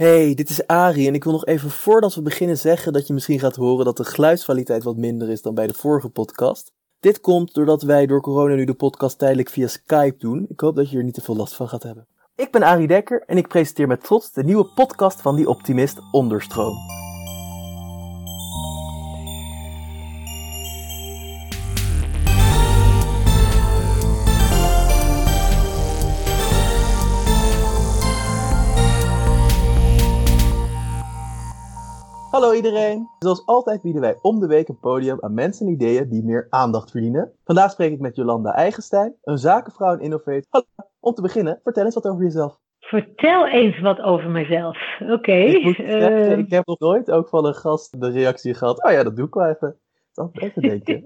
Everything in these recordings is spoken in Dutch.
Hey, dit is Ari en ik wil nog even voordat we beginnen zeggen dat je misschien gaat horen dat de geluidskwaliteit wat minder is dan bij de vorige podcast. Dit komt doordat wij door corona nu de podcast tijdelijk via Skype doen. Ik hoop dat je er niet te veel last van gaat hebben. Ik ben Ari Dekker en ik presenteer met trots de nieuwe podcast van die optimist Onderstroom. Hallo iedereen! Zoals altijd bieden wij om de week een podium aan mensen en ideeën die meer aandacht verdienen. Vandaag spreek ik met Jolanda Eigenstein, een zakenvrouw en innovator. Hallo, om te beginnen, vertel eens wat over jezelf. Vertel eens wat over mezelf. Oké. Ik, uh... ik heb nog nooit ook van een gast de reactie gehad. Oh ja, dat doe ik wel even. Dat even denken.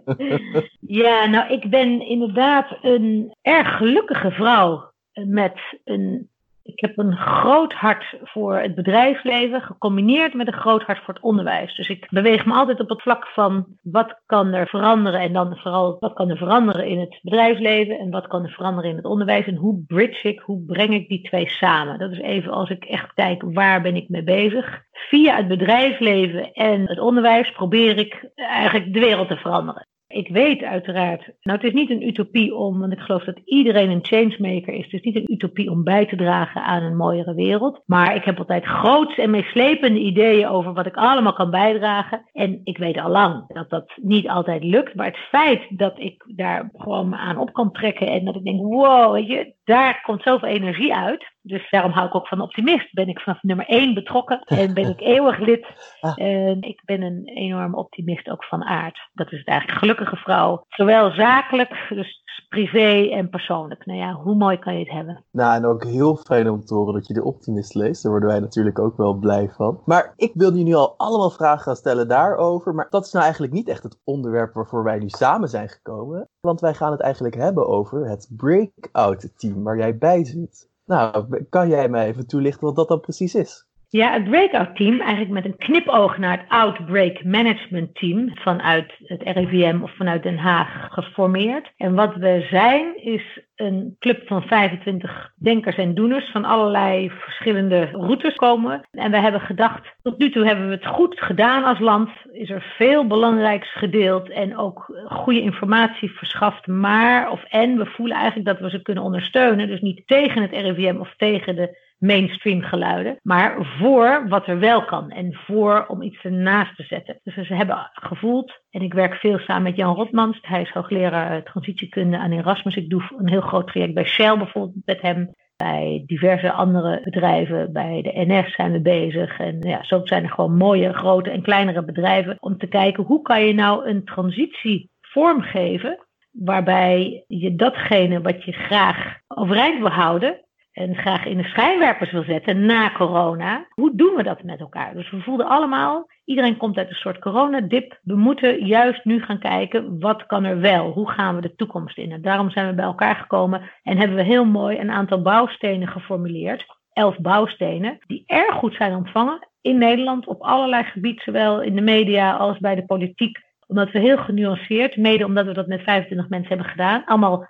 ja, nou, ik ben inderdaad een erg gelukkige vrouw met een ik heb een groot hart voor het bedrijfsleven, gecombineerd met een groot hart voor het onderwijs. Dus ik beweeg me altijd op het vlak van wat kan er veranderen en dan vooral wat kan er veranderen in het bedrijfsleven en wat kan er veranderen in het onderwijs en hoe bridge ik, hoe breng ik die twee samen. Dat is even als ik echt kijk waar ben ik mee bezig. Via het bedrijfsleven en het onderwijs probeer ik eigenlijk de wereld te veranderen. Ik weet uiteraard, nou het is niet een utopie om, want ik geloof dat iedereen een changemaker is. Het is niet een utopie om bij te dragen aan een mooiere wereld. Maar ik heb altijd groots en meeslepende ideeën over wat ik allemaal kan bijdragen. En ik weet al lang dat dat niet altijd lukt. Maar het feit dat ik daar gewoon aan op kan trekken en dat ik denk, wow, weet je, daar komt zoveel energie uit. Dus daarom hou ik ook van optimist. Ben ik vanaf nummer één betrokken en ben ik eeuwig lid. Ah. En ik ben een enorm optimist ook van aard. Dat is het eigenlijk. Gelukkige vrouw. Zowel zakelijk, dus privé en persoonlijk. Nou ja, hoe mooi kan je het hebben? Nou, en ook heel fijn om te horen dat je de optimist leest. Daar worden wij natuurlijk ook wel blij van. Maar ik wil je nu al allemaal vragen gaan stellen daarover. Maar dat is nou eigenlijk niet echt het onderwerp waarvoor wij nu samen zijn gekomen. Want wij gaan het eigenlijk hebben over het breakout team waar jij bij zit. Nou, kan jij mij even toelichten wat dat dan precies is? Ja, het breakout team, eigenlijk met een knipoog naar het Outbreak Management Team vanuit het RIVM of vanuit Den Haag geformeerd. En wat we zijn is een club van 25 denkers en doeners van allerlei verschillende routes komen. En we hebben gedacht, tot nu toe hebben we het goed gedaan als land. Is er veel belangrijks gedeeld en ook goede informatie verschaft. Maar, of en, we voelen eigenlijk dat we ze kunnen ondersteunen. Dus niet tegen het RIVM of tegen de mainstream geluiden, maar voor wat er wel kan en voor om iets ernaast te zetten. Dus ze hebben gevoeld, en ik werk veel samen met Jan Rotmans, hij is hoogleraar transitiekunde aan Erasmus. Ik doe een heel groot traject bij Shell bijvoorbeeld met hem. Bij diverse andere bedrijven, bij de NS zijn we bezig. En ja, zo zijn er gewoon mooie, grote en kleinere bedrijven om te kijken hoe kan je nou een transitie vormgeven waarbij je datgene wat je graag overeind wil houden, en graag in de schijnwerpers wil zetten na corona. Hoe doen we dat met elkaar? Dus we voelden allemaal, iedereen komt uit een soort coronadip. We moeten juist nu gaan kijken, wat kan er wel? Hoe gaan we de toekomst in? Daarom zijn we bij elkaar gekomen en hebben we heel mooi een aantal bouwstenen geformuleerd. Elf bouwstenen, die erg goed zijn ontvangen in Nederland op allerlei gebieden, zowel in de media als bij de politiek. Omdat we heel genuanceerd, mede omdat we dat met 25 mensen hebben gedaan, allemaal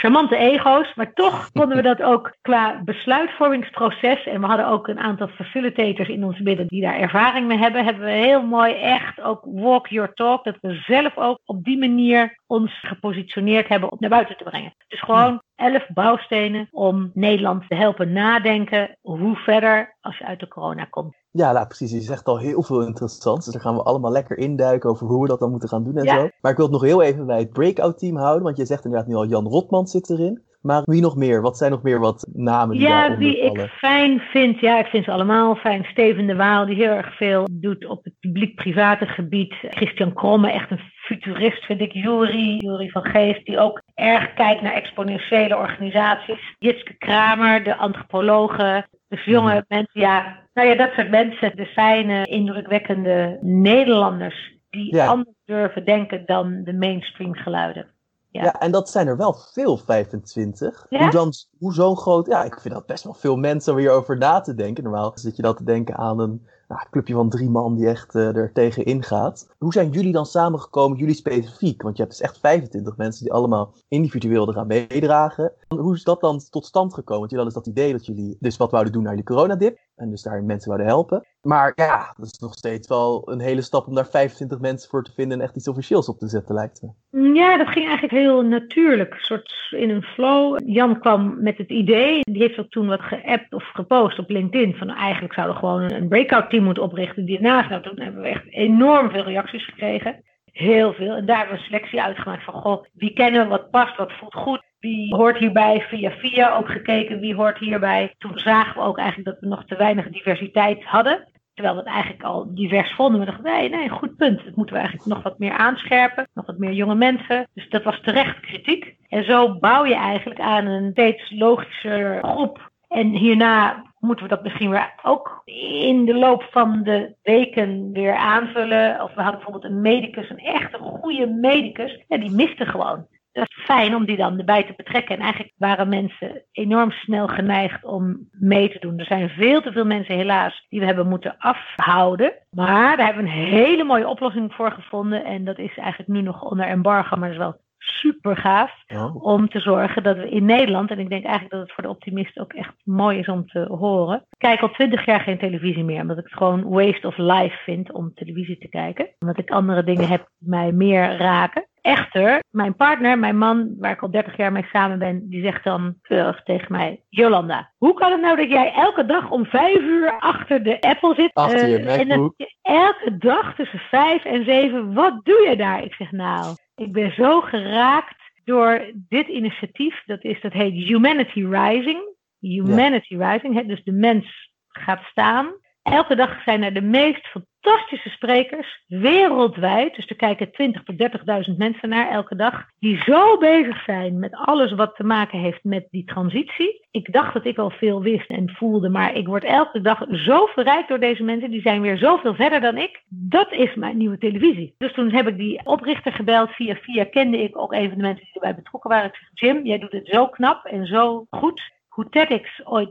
charmante ego's, maar toch konden we dat ook qua besluitvormingsproces. En we hadden ook een aantal facilitators in ons midden die daar ervaring mee hebben. Hebben we heel mooi echt ook walk your talk. Dat we zelf ook op die manier ons gepositioneerd hebben om naar buiten te brengen. Dus gewoon elf bouwstenen om Nederland te helpen nadenken hoe verder als je uit de corona komt. Ja, nou, precies. Je zegt al heel veel interessants. Dus daar gaan we allemaal lekker induiken over hoe we dat dan moeten gaan doen en zo. Maar ik wil het nog heel even bij het breakout team houden. Want je zegt inderdaad nu al Jan Rotman zit erin. Maar wie nog meer? Wat zijn nog meer wat namen die Ja, die ik fijn vind. Ja, ik vind ze allemaal fijn. Steven de Waal, die heel erg veel doet op het publiek-private gebied. Christian Kromme, echt een futurist vind ik. Jury, Jury van Geest, die ook erg kijkt naar exponentiële organisaties. Jitske Kramer, de antropologe. Dus jonge mhm. mensen, ja. Nou ja, dat soort mensen. De fijne, indrukwekkende Nederlanders. Die anders durven denken dan de mainstream geluiden. Ja. ja. en dat zijn er wel veel, 25. Hoe, dan, hoe zo'n groot... Ja, ik vind dat best wel veel mensen om hierover na te denken. Normaal zit je dan te denken aan een nou, clubje van drie man die echt uh, er tegen ingaat. Hoe zijn jullie dan samengekomen, jullie specifiek? Want je hebt dus echt 25 mensen die allemaal individueel eraan meedragen. Hoe is dat dan tot stand gekomen? Want jullie hadden dus dat idee dat jullie dus wat wouden doen naar die coronadip. En dus daar mensen wouden helpen. Maar ja, dat is nog steeds wel een hele stap om daar 25 mensen voor te vinden en echt iets officieels op te zetten, lijkt me. Ja, dat ging eigenlijk heel natuurlijk. Een soort in een flow. Jan kwam met het idee. Die heeft ook toen wat geappt of gepost op LinkedIn. Van eigenlijk zouden we gewoon een breakout team moeten oprichten. Die ernaast nou, toen hebben we echt enorm veel reacties gekregen. Heel veel. En daar hebben we een selectie uitgemaakt van, goh, wie kennen we, wat past, wat voelt goed. Wie hoort hierbij via via ook gekeken, wie hoort hierbij. Toen zagen we ook eigenlijk dat we nog te weinig diversiteit hadden. Terwijl we het eigenlijk al divers vonden. We dachten, nee, nee, goed punt. Dat moeten we eigenlijk nog wat meer aanscherpen. Nog wat meer jonge mensen. Dus dat was terecht kritiek. En zo bouw je eigenlijk aan een steeds logischer groep. En hierna moeten we dat misschien weer ook in de loop van de weken weer aanvullen. Of we hadden bijvoorbeeld een medicus, een echte goede medicus. Ja, die miste gewoon dat is fijn om die dan erbij te betrekken. En eigenlijk waren mensen enorm snel geneigd om mee te doen. Er zijn veel te veel mensen helaas die we hebben moeten afhouden. Maar daar hebben we een hele mooie oplossing voor gevonden. En dat is eigenlijk nu nog onder embargo, maar dat is wel super gaaf. Oh. Om te zorgen dat we in Nederland, en ik denk eigenlijk dat het voor de optimisten ook echt mooi is om te horen. Ik kijk al twintig jaar geen televisie meer, omdat ik het gewoon waste of life vind om televisie te kijken. Omdat ik andere dingen heb die mij meer raken. Echter, mijn partner, mijn man, waar ik al 30 jaar mee samen ben, die zegt dan keurig tegen mij: Jolanda, hoe kan het nou dat jij elke dag om vijf uur achter de Apple zit? Achter je uh, en elke dag tussen vijf en zeven, wat doe je daar? Ik zeg: Nou, ik ben zo geraakt door dit initiatief. Dat, is, dat heet Humanity Rising. Humanity Rising, dus de mens gaat staan. Elke dag zijn er de meest fantastische sprekers wereldwijd. Dus er kijken 20.000 tot 30.000 mensen naar elke dag. Die zo bezig zijn met alles wat te maken heeft met die transitie. Ik dacht dat ik al veel wist en voelde. Maar ik word elke dag zo verrijkt door deze mensen. Die zijn weer zoveel verder dan ik. Dat is mijn nieuwe televisie. Dus toen heb ik die oprichter gebeld. Via via kende ik ook een van de mensen die erbij betrokken waren. Ik zeg, Jim, jij doet het zo knap en zo goed. Hoe TEDx ooit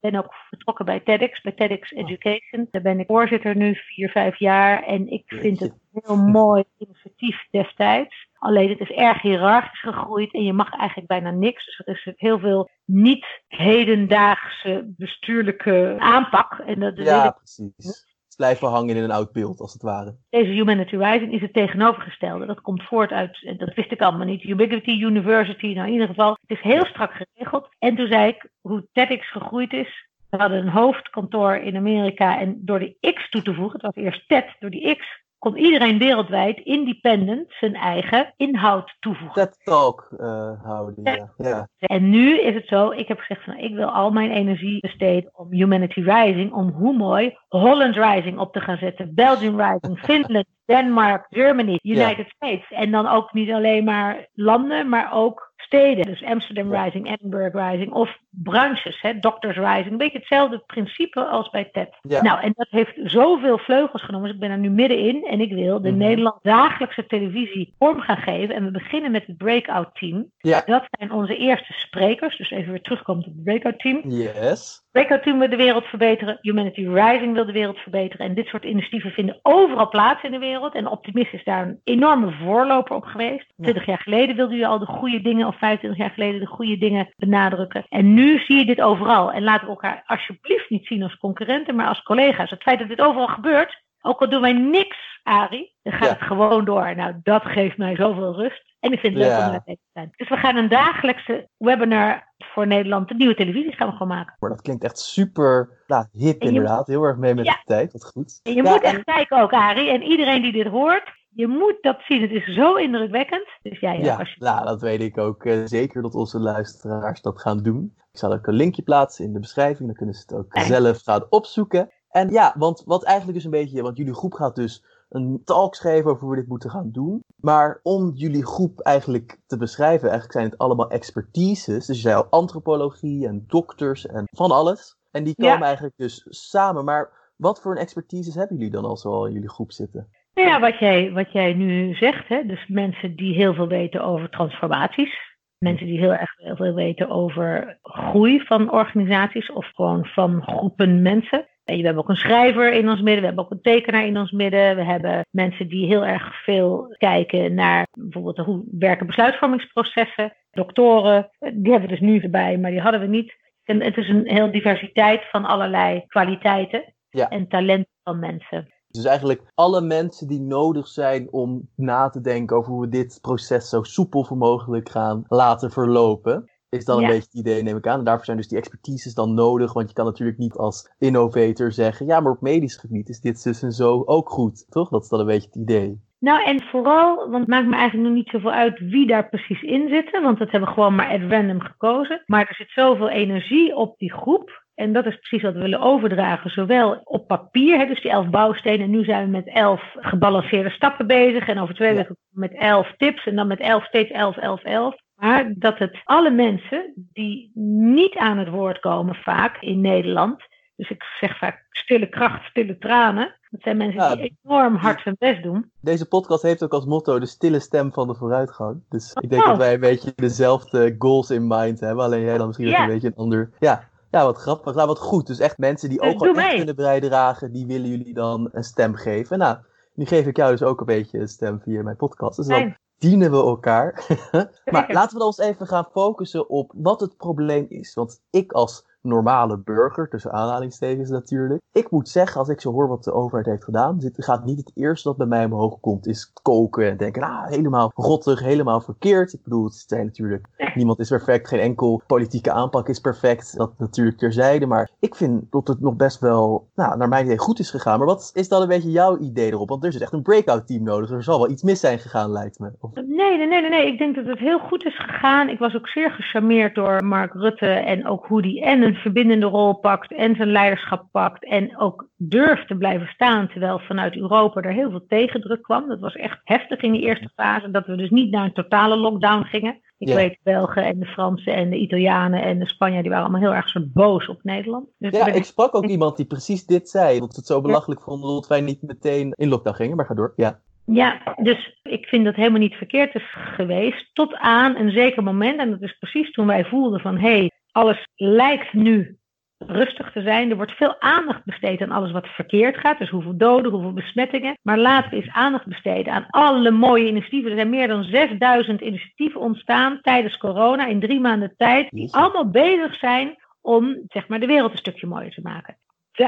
ben ook betrokken bij TEDx, bij TEDx Education. Daar ben ik voorzitter nu, vier, vijf jaar. En ik vind het een heel mooi initiatief destijds. Alleen het is erg hiërarchisch gegroeid en je mag eigenlijk bijna niks. Dus er is heel veel niet hedendaagse bestuurlijke aanpak. En dat ja, precies blijven hangen in een oud beeld, als het ware. Deze Humanity Rising is het tegenovergestelde. Dat komt voort uit, dat wist ik allemaal niet, Ubiquity University. Nou, in ieder geval, het is heel strak geregeld. En toen zei ik hoe TEDx gegroeid is. We hadden een hoofdkantoor in Amerika en door de X toe te voegen, het was eerst TED, door die X kon iedereen wereldwijd independent zijn eigen inhoud toevoegen. TED Talk uh, houden, ja. ja. En nu is het zo, ik heb gezegd van ik wil al mijn energie besteden om Humanity Rising, om hoe mooi Holland Rising op te gaan zetten, Belgium Rising, Finland, Denmark, Germany, United States. En dan ook niet alleen maar landen, maar ook steden. Dus Amsterdam Rising, Edinburgh Rising of branches, hè, Doctors Rising. Een beetje hetzelfde principe als bij TED. Nou, en dat heeft zoveel vleugels genomen. Dus ik ben er nu middenin en ik wil de mm Nederland dagelijkse televisie vorm gaan geven. En we beginnen met het breakout team. Ja. Dat zijn onze eerste sprekers. Dus even weer terugkomen op het breakout team. Yes. Breakout Team wil de wereld verbeteren. Humanity Rising wil de wereld verbeteren. En dit soort initiatieven vinden overal plaats in de wereld. En Optimist is daar een enorme voorloper op geweest. 20 jaar geleden wilde u al de goede dingen, of 25 jaar geleden de goede dingen benadrukken. En nu zie je dit overal. En laten we elkaar alsjeblieft niet zien als concurrenten, maar als collega's. Het feit dat dit overal gebeurt, ook al doen wij niks, Ari, dan gaat het gewoon door. Nou, dat geeft mij zoveel rust. En ik vind het leuk om erbij te zijn. Dus we gaan een dagelijkse webinar voor Nederland, de nieuwe televisie gaan we gewoon maken. Maar dat klinkt echt super nou, hip inderdaad. Heel erg mee met de tijd. Wat goed. En je moet echt kijken ook, Arie. En iedereen die dit hoort, je moet dat zien. Het is zo indrukwekkend. Dus jij, ja, ja nou, dat weet ik ook uh, zeker dat onze luisteraars dat gaan doen. Ik zal ook een linkje plaatsen in de beschrijving. Dan kunnen ze het ook zelf gaan opzoeken. En ja, want wat eigenlijk dus een beetje, want jullie groep gaat dus een talk geven over hoe we dit moeten gaan doen. Maar om jullie groep eigenlijk te beschrijven, eigenlijk zijn het allemaal expertises. Dus je zei al antropologie en dokters en van alles. En die komen eigenlijk dus samen. Maar wat voor een expertises hebben jullie dan al zo in jullie groep zitten? Nou ja, wat jij, wat jij nu zegt, hè, dus mensen die heel veel weten over transformaties. Mensen die heel erg heel veel weten over groei van organisaties of gewoon van groepen mensen. We hebben ook een schrijver in ons midden, we hebben ook een tekenaar in ons midden. We hebben mensen die heel erg veel kijken naar bijvoorbeeld hoe werken besluitvormingsprocessen. Doktoren, die hebben we dus nu erbij, maar die hadden we niet. En het is een heel diversiteit van allerlei kwaliteiten en talenten van mensen. Dus eigenlijk alle mensen die nodig zijn om na te denken over hoe we dit proces zo soepel mogelijk gaan laten verlopen. Is dan een beetje het idee, neem ik aan. En daarvoor zijn dus die expertises dan nodig. Want je kan natuurlijk niet als innovator zeggen: ja, maar op medisch gebied is dit dus en zo ook goed. Toch? Dat is dan een beetje het idee. Nou, en vooral, want het maakt me eigenlijk nog niet zoveel uit wie daar precies in zitten. Want dat hebben we gewoon maar at random gekozen. Maar er zit zoveel energie op die groep. En dat is precies wat we willen overdragen, zowel op papier, hè, dus die elf bouwstenen. En nu zijn we met elf gebalanceerde stappen bezig. En over twee weken met elf tips. En dan met elf, steeds elf, elf, elf. Maar dat het alle mensen die niet aan het woord komen, vaak in Nederland. Dus ik zeg vaak stille kracht, stille tranen. Dat zijn mensen die enorm hard hun best doen. Deze podcast heeft ook als motto de stille stem van de vooruitgang. Dus ik denk dat wij een beetje dezelfde goals in mind hebben. Alleen jij dan misschien ja. een beetje een ander. Ja, ja, wat grappig. Nou, wat goed. Dus echt mensen die dus ook wel echt kunnen bijdragen, die willen jullie dan een stem geven. Nou, nu geef ik jou dus ook een beetje een stem via mijn podcast. Dus dan dienen we elkaar. maar laten we dan eens even gaan focussen op wat het probleem is. Want ik als normale burger, tussen aanhalingstekens natuurlijk. Ik moet zeggen, als ik zo hoor wat de overheid heeft gedaan, dit gaat niet het eerste dat bij mij omhoog komt, is koken en denken, ah, helemaal rottig, helemaal verkeerd. Ik bedoel, het zijn natuurlijk, niemand is perfect, geen enkel politieke aanpak is perfect, dat natuurlijk terzijde, maar ik vind dat het nog best wel, nou, naar mijn idee goed is gegaan. Maar wat is dan een beetje jouw idee erop? Want er is echt een breakout team nodig, er zal wel iets mis zijn gegaan, lijkt me. Of... Nee, nee, nee, nee, ik denk dat het heel goed is gegaan. Ik was ook zeer gecharmeerd door Mark Rutte en ook hoe die en een verbindende rol pakt en zijn leiderschap pakt en ook durft te blijven staan terwijl vanuit Europa er heel veel tegendruk kwam. Dat was echt heftig in die eerste fase, dat we dus niet naar een totale lockdown gingen. Ik weet de Belgen en de Fransen en de Italianen en de Spanjaarden, die waren allemaal heel erg soort boos op Nederland. Dus ja, ik sprak ook iemand die precies dit zei, dat ze het zo belachelijk vonden dat wij niet meteen in lockdown gingen, maar ga door, ja. Ja, dus ik vind dat helemaal niet verkeerd is geweest. Tot aan een zeker moment, en dat is precies toen wij voelden van hé, hey, alles lijkt nu rustig te zijn. Er wordt veel aandacht besteed aan alles wat verkeerd gaat. Dus hoeveel doden, hoeveel besmettingen. Maar laten we eens aandacht besteden aan alle mooie initiatieven. Er zijn meer dan 6000 initiatieven ontstaan tijdens corona in drie maanden tijd. Die allemaal bezig zijn om zeg maar, de wereld een stukje mooier te maken.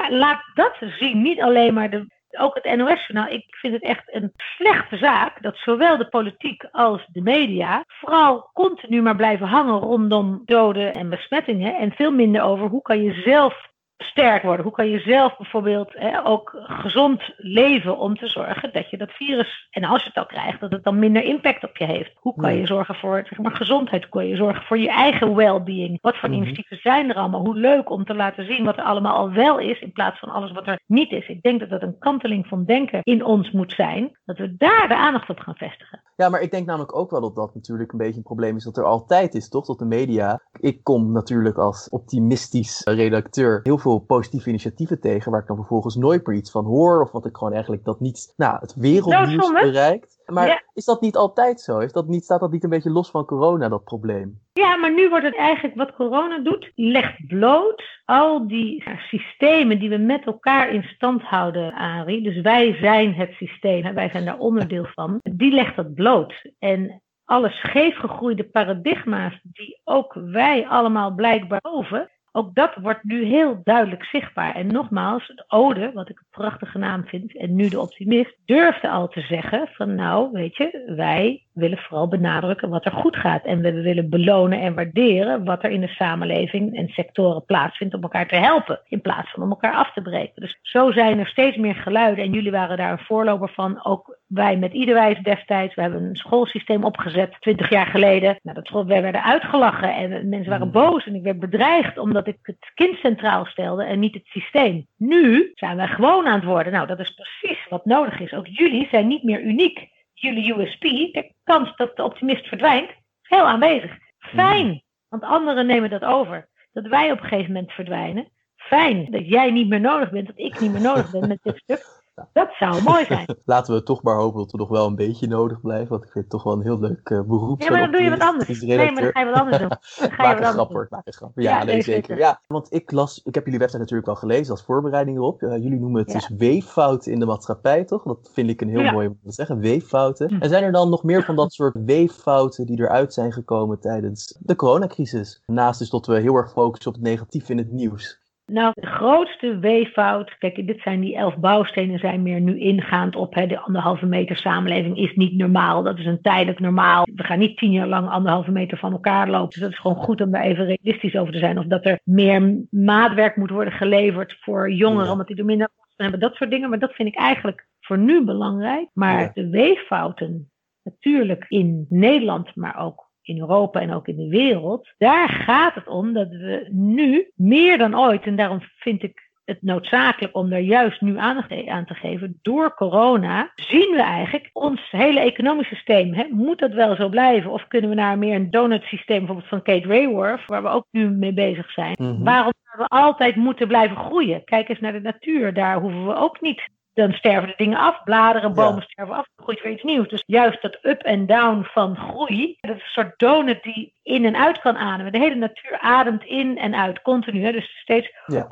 laat dat zien. Niet alleen maar de ook het NOS-journaal, ik vind het echt een slechte zaak dat zowel de politiek als de media vooral continu maar blijven hangen rondom doden en besmettingen en veel minder over hoe kan je zelf sterk worden? Hoe kan je zelf bijvoorbeeld hè, ook gezond leven om te zorgen dat je dat virus, en als je het al krijgt, dat het dan minder impact op je heeft? Hoe kan je zorgen voor zeg maar, gezondheid? Hoe kan je zorgen voor je eigen well-being? Wat voor mm initiatieven zijn er allemaal? Hoe leuk om te laten zien wat er allemaal al wel is, in plaats van alles wat er niet is. Ik denk dat dat een kanteling van denken in ons moet zijn, dat we daar de aandacht op gaan vestigen. Ja, maar ik denk namelijk ook wel dat dat natuurlijk een beetje een probleem is dat er altijd is, toch? Dat de media. Ik kom natuurlijk als optimistisch redacteur heel veel positieve initiatieven tegen, waar ik dan vervolgens nooit meer iets van hoor, of wat ik gewoon eigenlijk dat niet, nou, het wereldnieuws bereikt. Maar is dat niet altijd zo? Is dat niet, staat dat niet een beetje los van corona, dat probleem? Ja, maar nu wordt het eigenlijk wat corona doet, legt bloot al die systemen die we met elkaar in stand houden, Ari. Dus wij zijn het systeem, wij zijn daar onderdeel van. Die legt dat bloot. En alle scheefgegroeide paradigma's die ook wij allemaal blijkbaar over, ook dat wordt nu heel duidelijk zichtbaar. En nogmaals, de Ode, wat ik een prachtige naam vind, en nu de optimist, durfde al te zeggen van nou, weet je, wij willen vooral benadrukken wat er goed gaat. En we willen belonen en waarderen wat er in de samenleving en sectoren plaatsvindt om elkaar te helpen. In plaats van om elkaar af te breken. Dus zo zijn er steeds meer geluiden. En jullie waren daar een voorloper van. Ook wij met Iederwijs destijds. We hebben een schoolsysteem opgezet, twintig jaar geleden. Nou, dat school, wij werden uitgelachen en mensen waren mm. boos. En ik werd bedreigd omdat ik het kind centraal stelde en niet het systeem. Nu zijn wij gewoon aan het worden. Nou, dat is precies wat nodig is. Ook jullie zijn niet meer uniek jullie USP, de kans dat de optimist verdwijnt, heel aanwezig. Fijn, mhm. want anderen nemen dat over. Dat wij op een gegeven moment verdwijnen. Fijn dat jij niet meer nodig bent, dat ik niet meer nodig ben met dit stuk. Dat zou mooi zijn. Laten we toch maar hopen dat we nog wel een beetje nodig blijven. Want ik vind het toch wel een heel leuk uh, beroep. Ja, maar dan doe je wat anders. Nee, maar dan ga je wat anders doen. Dan ga je wat anders doen. Maak een grap. Ja, ja nee, zeker. Ja, want ik las, ik heb jullie website natuurlijk wel gelezen als voorbereiding erop. Uh, jullie noemen het ja. dus weeffouten in de maatschappij, toch? Dat vind ik een heel ja. mooi om te zeggen, weeffouten. Hm. En zijn er dan nog meer van dat soort weeffouten die eruit zijn gekomen tijdens de coronacrisis? Naast dus dat we heel erg focussen op het negatief in het nieuws. Nou, de grootste weeffout, kijk, dit zijn die elf bouwstenen, zijn meer nu ingaand op hè, de anderhalve meter samenleving is niet normaal. Dat is een tijdelijk normaal. We gaan niet tien jaar lang anderhalve meter van elkaar lopen. Dus dat is gewoon goed om daar even realistisch over te zijn. Of dat er meer maatwerk moet worden geleverd voor jongeren, ja. omdat die er minder last van hebben. Dat soort dingen. Maar dat vind ik eigenlijk voor nu belangrijk. Maar ja. de weeffouten, natuurlijk in Nederland, maar ook in Europa en ook in de wereld. Daar gaat het om dat we nu meer dan ooit, en daarom vind ik het noodzakelijk om daar juist nu aandacht aan te geven. Door corona zien we eigenlijk ons hele economisch systeem. Hè, moet dat wel zo blijven? Of kunnen we naar meer een donut systeem, bijvoorbeeld van Kate Rayworth, waar we ook nu mee bezig zijn? Mm-hmm. Waarom we altijd moeten blijven groeien? Kijk eens naar de natuur. Daar hoeven we ook niet dan sterven de dingen af. Bladeren, bomen ja. sterven af. Dan groeit weer iets nieuws. Dus juist dat up en down van groei. Dat is een soort donut die in en uit kan ademen. De hele natuur ademt in en uit. Continu. Hè? Dus steeds. Ja.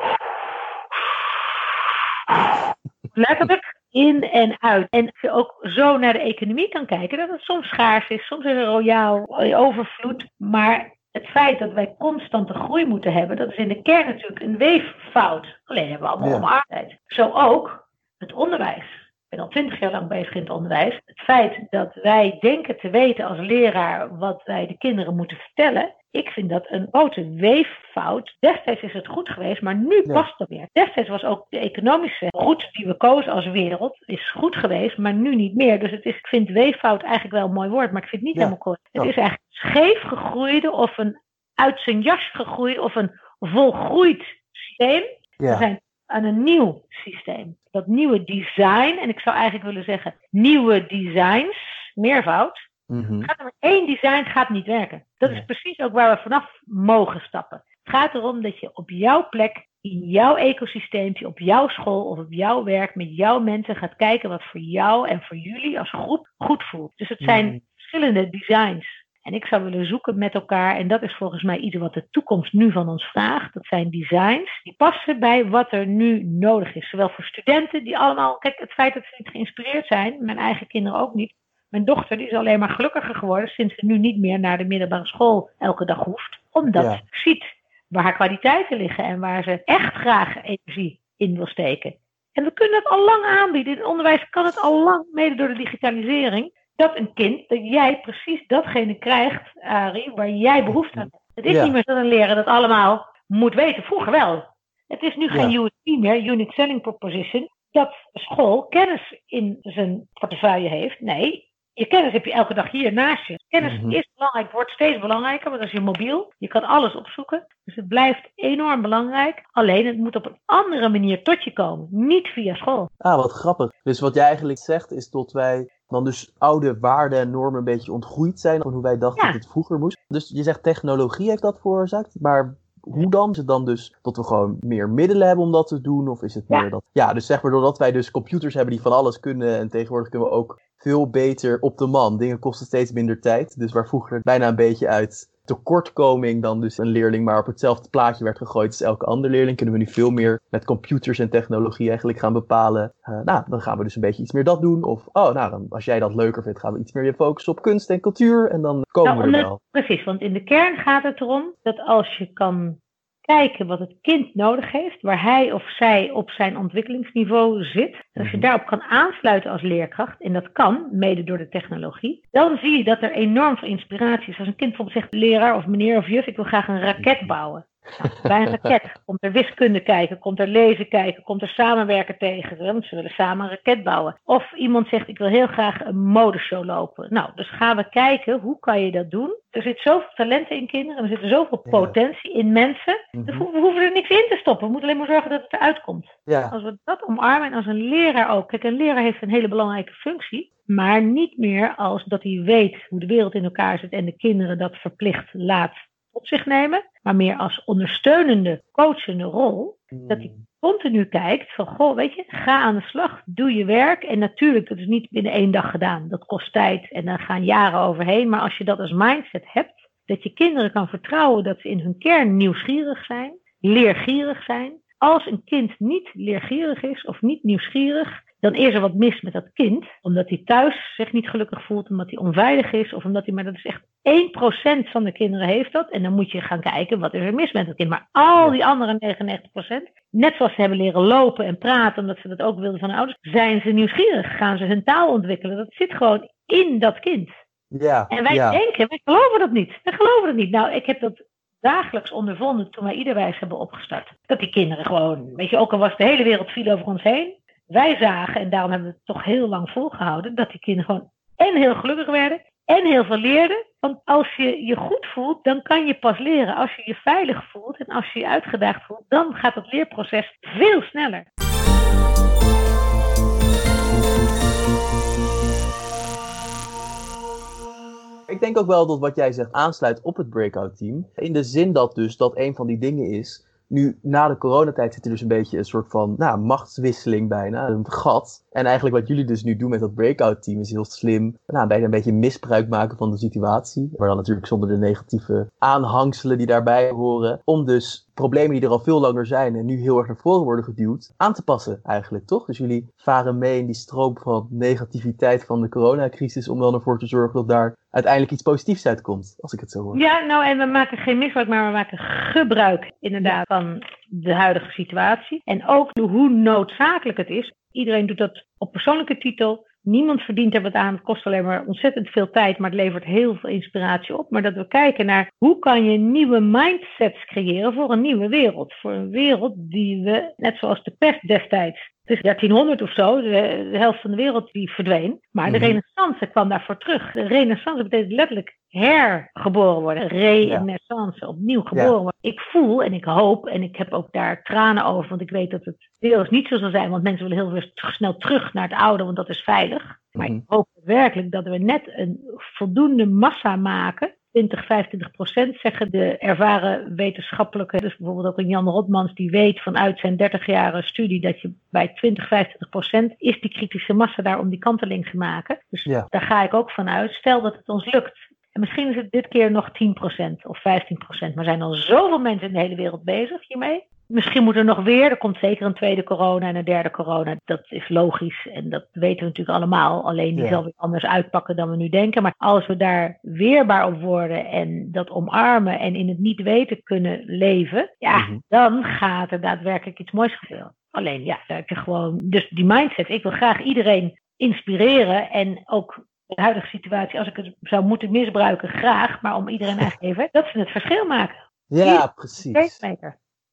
Letterlijk in en uit. En als je ook zo naar de economie kan kijken. Dat het soms schaars is. Soms is er royaal overvloed. Maar het feit dat wij constante groei moeten hebben. Dat is in de kern natuurlijk een weeffout. Alleen hebben we allemaal ja. omarmdheid. Zo ook het onderwijs. Ik ben al twintig jaar lang bezig in het onderwijs. Het feit dat wij denken te weten als leraar wat wij de kinderen moeten vertellen. Ik vind dat een grote weeffout. Destijds is het goed geweest, maar nu ja. past het meer. Destijds was ook de economische route die we kozen als wereld is goed geweest, maar nu niet meer. Dus het is, ik vind weeffout eigenlijk wel een mooi woord, maar ik vind het niet ja. helemaal correct. Het is eigenlijk scheef gegroeide of een uit zijn jas gegroeid of een volgroeid systeem. Er zijn aan een nieuw systeem. Dat nieuwe design, en ik zou eigenlijk willen zeggen nieuwe designs, meervoud. Mm-hmm. Gaat er maar één design gaat niet werken. Dat is precies ook waar we vanaf mogen stappen. Het gaat erom dat je op jouw plek, in jouw ecosysteempje, op jouw school of op jouw werk, met jouw mensen gaat kijken wat voor jou en voor jullie als groep goed voelt. Dus het zijn mm-hmm. verschillende designs. En ik zou willen zoeken met elkaar, en dat is volgens mij iets wat de toekomst nu van ons vraagt. Dat zijn designs die passen bij wat er nu nodig is. Zowel voor studenten die allemaal, kijk, het feit dat ze niet geïnspireerd zijn, mijn eigen kinderen ook niet. Mijn dochter die is alleen maar gelukkiger geworden sinds ze nu niet meer naar de middelbare school elke dag hoeft. Omdat ja. ze ziet waar haar kwaliteiten liggen en waar ze echt graag energie in wil steken. En we kunnen het al lang aanbieden. In het onderwijs kan het al lang, mede door de digitalisering dat een kind, dat jij precies datgene krijgt, Arie, waar jij behoefte aan hebt. Het is ja. niet meer dat een leraar dat allemaal moet weten. Vroeger wel. Het is nu geen ja. USP meer, Unique Selling Proposition, dat school kennis in zijn portefeuille heeft. Nee, je kennis heb je elke dag hier naast je. Kennis mm-hmm. is belangrijk, wordt steeds belangrijker, want als je mobiel, je kan alles opzoeken. Dus het blijft enorm belangrijk. Alleen het moet op een andere manier tot je komen, niet via school. Ah, wat grappig. Dus wat jij eigenlijk zegt is dat wij dan dus oude waarden en normen een beetje ontgroeid zijn van hoe wij dachten ja. dat het vroeger moest. Dus je zegt technologie heeft dat veroorzaakt, maar hoe dan? Is het dan dus dat we gewoon meer middelen hebben om dat te doen? Of is het meer ja. dat... Ja, dus zeg maar doordat wij dus computers hebben die van alles kunnen en tegenwoordig kunnen we ook veel beter op de man. Dingen kosten steeds minder tijd. Dus waar vroeger bijna een beetje uit tekortkoming dan dus een leerling maar op hetzelfde plaatje werd gegooid als elke andere leerling, kunnen we nu veel meer met computers en technologie eigenlijk gaan bepalen. Uh, nou, dan gaan we dus een beetje iets meer dat doen. Of, oh, nou, dan, als jij dat leuker vindt, gaan we iets meer je focussen op kunst en cultuur. En dan komen nou, we er wel. Precies, want in de kern gaat het erom dat als je kan kijken wat het kind nodig heeft, waar hij of zij op zijn ontwikkelingsniveau zit. En als je daarop kan aansluiten als leerkracht, en dat kan, mede door de technologie, dan zie je dat er enorm veel inspiratie is. Als een kind bijvoorbeeld zegt, leraar of meneer of juf, ik wil graag een raket bouwen. Nou, bij een raket komt er wiskunde kijken, komt er lezen kijken, komt er samenwerken tegen. Want ze willen samen een raket bouwen. Of iemand zegt, ik wil heel graag een modeshow lopen. Nou, dus gaan we kijken, hoe kan je dat doen? Er zit zoveel talenten in kinderen, er zit zoveel ja. potentie in mensen. Mm -hmm. We hoeven er niks in te stoppen. We moeten alleen maar zorgen dat het eruit komt. Ja. Als we dat omarmen en als een leraar ook. Kijk, een leraar heeft een hele belangrijke functie. Maar niet meer als dat hij weet hoe de wereld in elkaar zit en de kinderen dat verplicht laat op zich nemen, maar meer als ondersteunende, coachende rol. Dat die continu kijkt van, goh, weet je, ga aan de slag, doe je werk. En natuurlijk, dat is niet binnen één dag gedaan. Dat kost tijd en daar gaan jaren overheen. Maar als je dat als mindset hebt, dat je kinderen kan vertrouwen dat ze in hun kern nieuwsgierig zijn, leergierig zijn. Als een kind niet leergierig is of niet nieuwsgierig, dan is er wat mis met dat kind. Omdat hij thuis zich niet gelukkig voelt, omdat hij onveilig is. Of omdat hij, maar dat is echt 1% van de kinderen heeft dat. En dan moet je gaan kijken, wat is er mis met dat kind. Maar al die andere 99%, net zoals ze hebben leren lopen en praten, omdat ze dat ook wilden van hun ouders, zijn ze nieuwsgierig. Gaan ze hun taal ontwikkelen. Dat zit gewoon in dat kind. Ja, en wij ja. denken, wij geloven dat niet. Wij geloven dat niet. Nou, ik heb dat dagelijks ondervonden toen wij Iederwijs hebben opgestart. Dat die kinderen gewoon, weet je, ook al was de hele wereld viel over ons heen. Wij zagen, en daarom hebben we het toch heel lang volgehouden, dat die kinderen gewoon en heel gelukkig werden en heel veel leerden. Want als je je goed voelt, dan kan je pas leren. Als je je veilig voelt en als je je uitgedaagd voelt, dan gaat het leerproces veel sneller. Ik denk ook wel dat wat jij zegt aansluit op het breakout team. In de zin dat dus dat een van die dingen is. Nu, na de coronatijd zit er dus een beetje een soort van nou, machtswisseling bijna, een gat. En eigenlijk wat jullie dus nu doen met dat breakout team is heel slim. Nou, bijna een beetje misbruik maken van de situatie. Maar dan natuurlijk zonder de negatieve aanhangselen die daarbij horen. Om dus problemen die er al veel langer zijn en nu heel erg naar voren worden geduwd, aan te passen eigenlijk, toch? Dus jullie varen mee in die stroom van negativiteit van de coronacrisis om dan ervoor te zorgen dat daar uiteindelijk iets positiefs uitkomt, als ik het zo hoor. Ja, nou en we maken geen misbruik, maar we maken gebruik inderdaad van de huidige situatie. En ook hoe noodzakelijk het is. Iedereen doet dat op persoonlijke titel. Niemand verdient er wat aan. Het kost alleen maar ontzettend veel tijd, maar het levert heel veel inspiratie op. Maar dat we kijken naar hoe kan je nieuwe mindsets creëren voor een nieuwe wereld. Voor een wereld die we, net zoals de pest destijds, het is 1300 of zo, de, de, helft van de wereld die verdween. Maar de renaissance kwam daarvoor terug. De renaissance betekent letterlijk hergeboren worden. Renaissance, opnieuw geboren worden. Ik voel en ik hoop en ik heb ook daar tranen over, want ik weet dat het deels niet zo zal zijn, want mensen willen heel veel snel terug naar het oude, want dat is veilig. Maar ik hoop werkelijk dat we net een voldoende massa maken 20, 25 procent zeggen de ervaren wetenschappelijke. Dus bijvoorbeeld ook een Jan Rotmans die weet vanuit zijn 30 jarige studie dat je bij 20, 25 procent is die kritische massa daar om die kanteling te maken. Dus ja. daar ga ik ook vanuit. Stel dat het ons lukt. En misschien is het dit keer nog 10 procent of 15 procent. Maar zijn al zoveel mensen in de hele wereld bezig hiermee. Misschien moet er nog weer, er komt zeker een tweede corona en een derde corona. Dat is logisch en dat weten we natuurlijk allemaal. Alleen die ja. zal weer anders uitpakken dan we nu denken. Maar als we daar weerbaar op worden en dat omarmen en in het niet weten kunnen leven, ja, mm -hmm. dan gaat er daadwerkelijk iets moois gebeuren. Alleen ja, daar heb je gewoon, dus die mindset. Ik wil graag iedereen inspireren en ook de huidige situatie, als ik het zou moeten misbruiken, graag. Maar om iedereen eigenlijk even, dat ze het verschil maken. Ja, precies.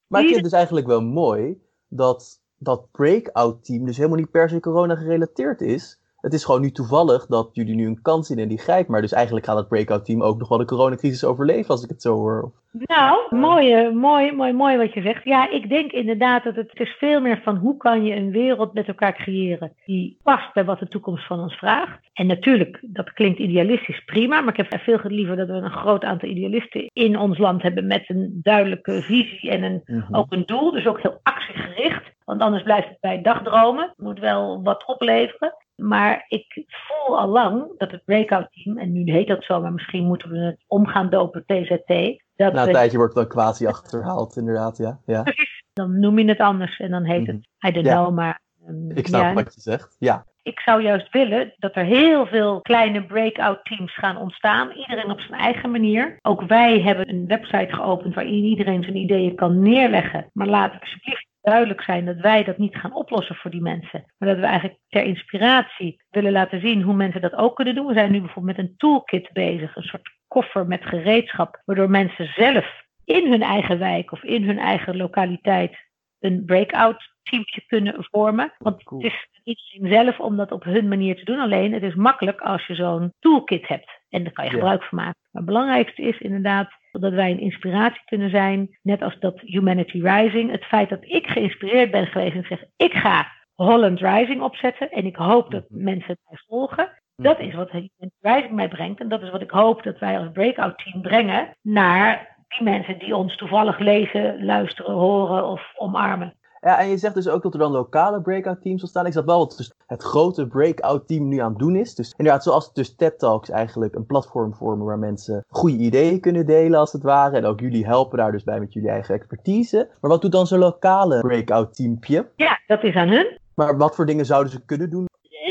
Maar ik vind het dus eigenlijk wel mooi dat dat breakout team dus helemaal niet per se corona gerelateerd is. Het is gewoon nu toevallig dat jullie nu een kans zien en die grijpt. Maar dus eigenlijk gaat het breakout team ook nog wel de coronacrisis overleven als ik het zo hoor. Nou, mooi, mooi, mooi, mooi wat je zegt. Ja, ik denk inderdaad dat het, het is veel meer van hoe kan je een wereld met elkaar creëren die past bij wat de toekomst van ons vraagt. En natuurlijk, dat klinkt idealistisch prima, maar ik heb veel liever dat we een groot aantal idealisten in ons land hebben met een duidelijke visie en een, mm -hmm. ook een doel. Dus ook heel actiegericht. Want anders blijft het bij dagdromen. Het moet wel wat opleveren. Maar ik voel al lang dat het breakout team, en nu heet dat zo, maar misschien moeten we het omgaan dopen TZT. Dat Na een we, tijdje wordt het dan quasi achterhaald, inderdaad, ja. ja. Precies, dan noem je het anders en dan heet het, I don't Ja. know, maar... um, Ik snap ja, wat je zegt, ja. ik zou juist willen dat er heel veel kleine breakout teams gaan ontstaan. Iedereen op zijn eigen manier. Ook wij hebben een website geopend waarin iedereen zijn ideeën kan neerleggen. Maar laat alsjeblieft duidelijk zijn dat wij dat niet gaan oplossen voor die mensen. Maar dat we eigenlijk ter inspiratie willen laten zien hoe mensen dat ook kunnen doen. We zijn nu bijvoorbeeld met een toolkit bezig. Een soort koffer met gereedschap. Waardoor mensen zelf in hun eigen wijk of in hun eigen lokaliteit een breakout teamje kunnen vormen. Want Cool. het is iedereen zelf om dat op hun manier te doen. Alleen het is makkelijk als je zo'n toolkit hebt. En daar kan je Ja. gebruik van maken. Maar het belangrijkste is inderdaad dat wij een inspiratie kunnen zijn. Net als dat Humanity Rising. Het feit dat ik geïnspireerd ben geweest en zeg ik ga Holland Rising opzetten. En ik hoop dat Mhm. mensen mij volgen. Dat is wat Humanity Rising mij brengt. En dat is wat ik hoop dat wij als breakout team brengen naar die mensen die ons toevallig lezen, luisteren, horen of omarmen. Ja, en je zegt dus ook dat er dan lokale breakout teams ontstaan. Ik zat wel wat dus het grote breakout team nu aan het doen is. Dus inderdaad, zoals dus TED Talks eigenlijk een platform vormen waar mensen goede ideeën kunnen delen als het ware. En ook jullie helpen daar dus bij met jullie eigen expertise. Maar wat doet dan zo'n lokale breakout teampje? Ja, dat is aan hun. Maar wat voor dingen zouden ze kunnen doen?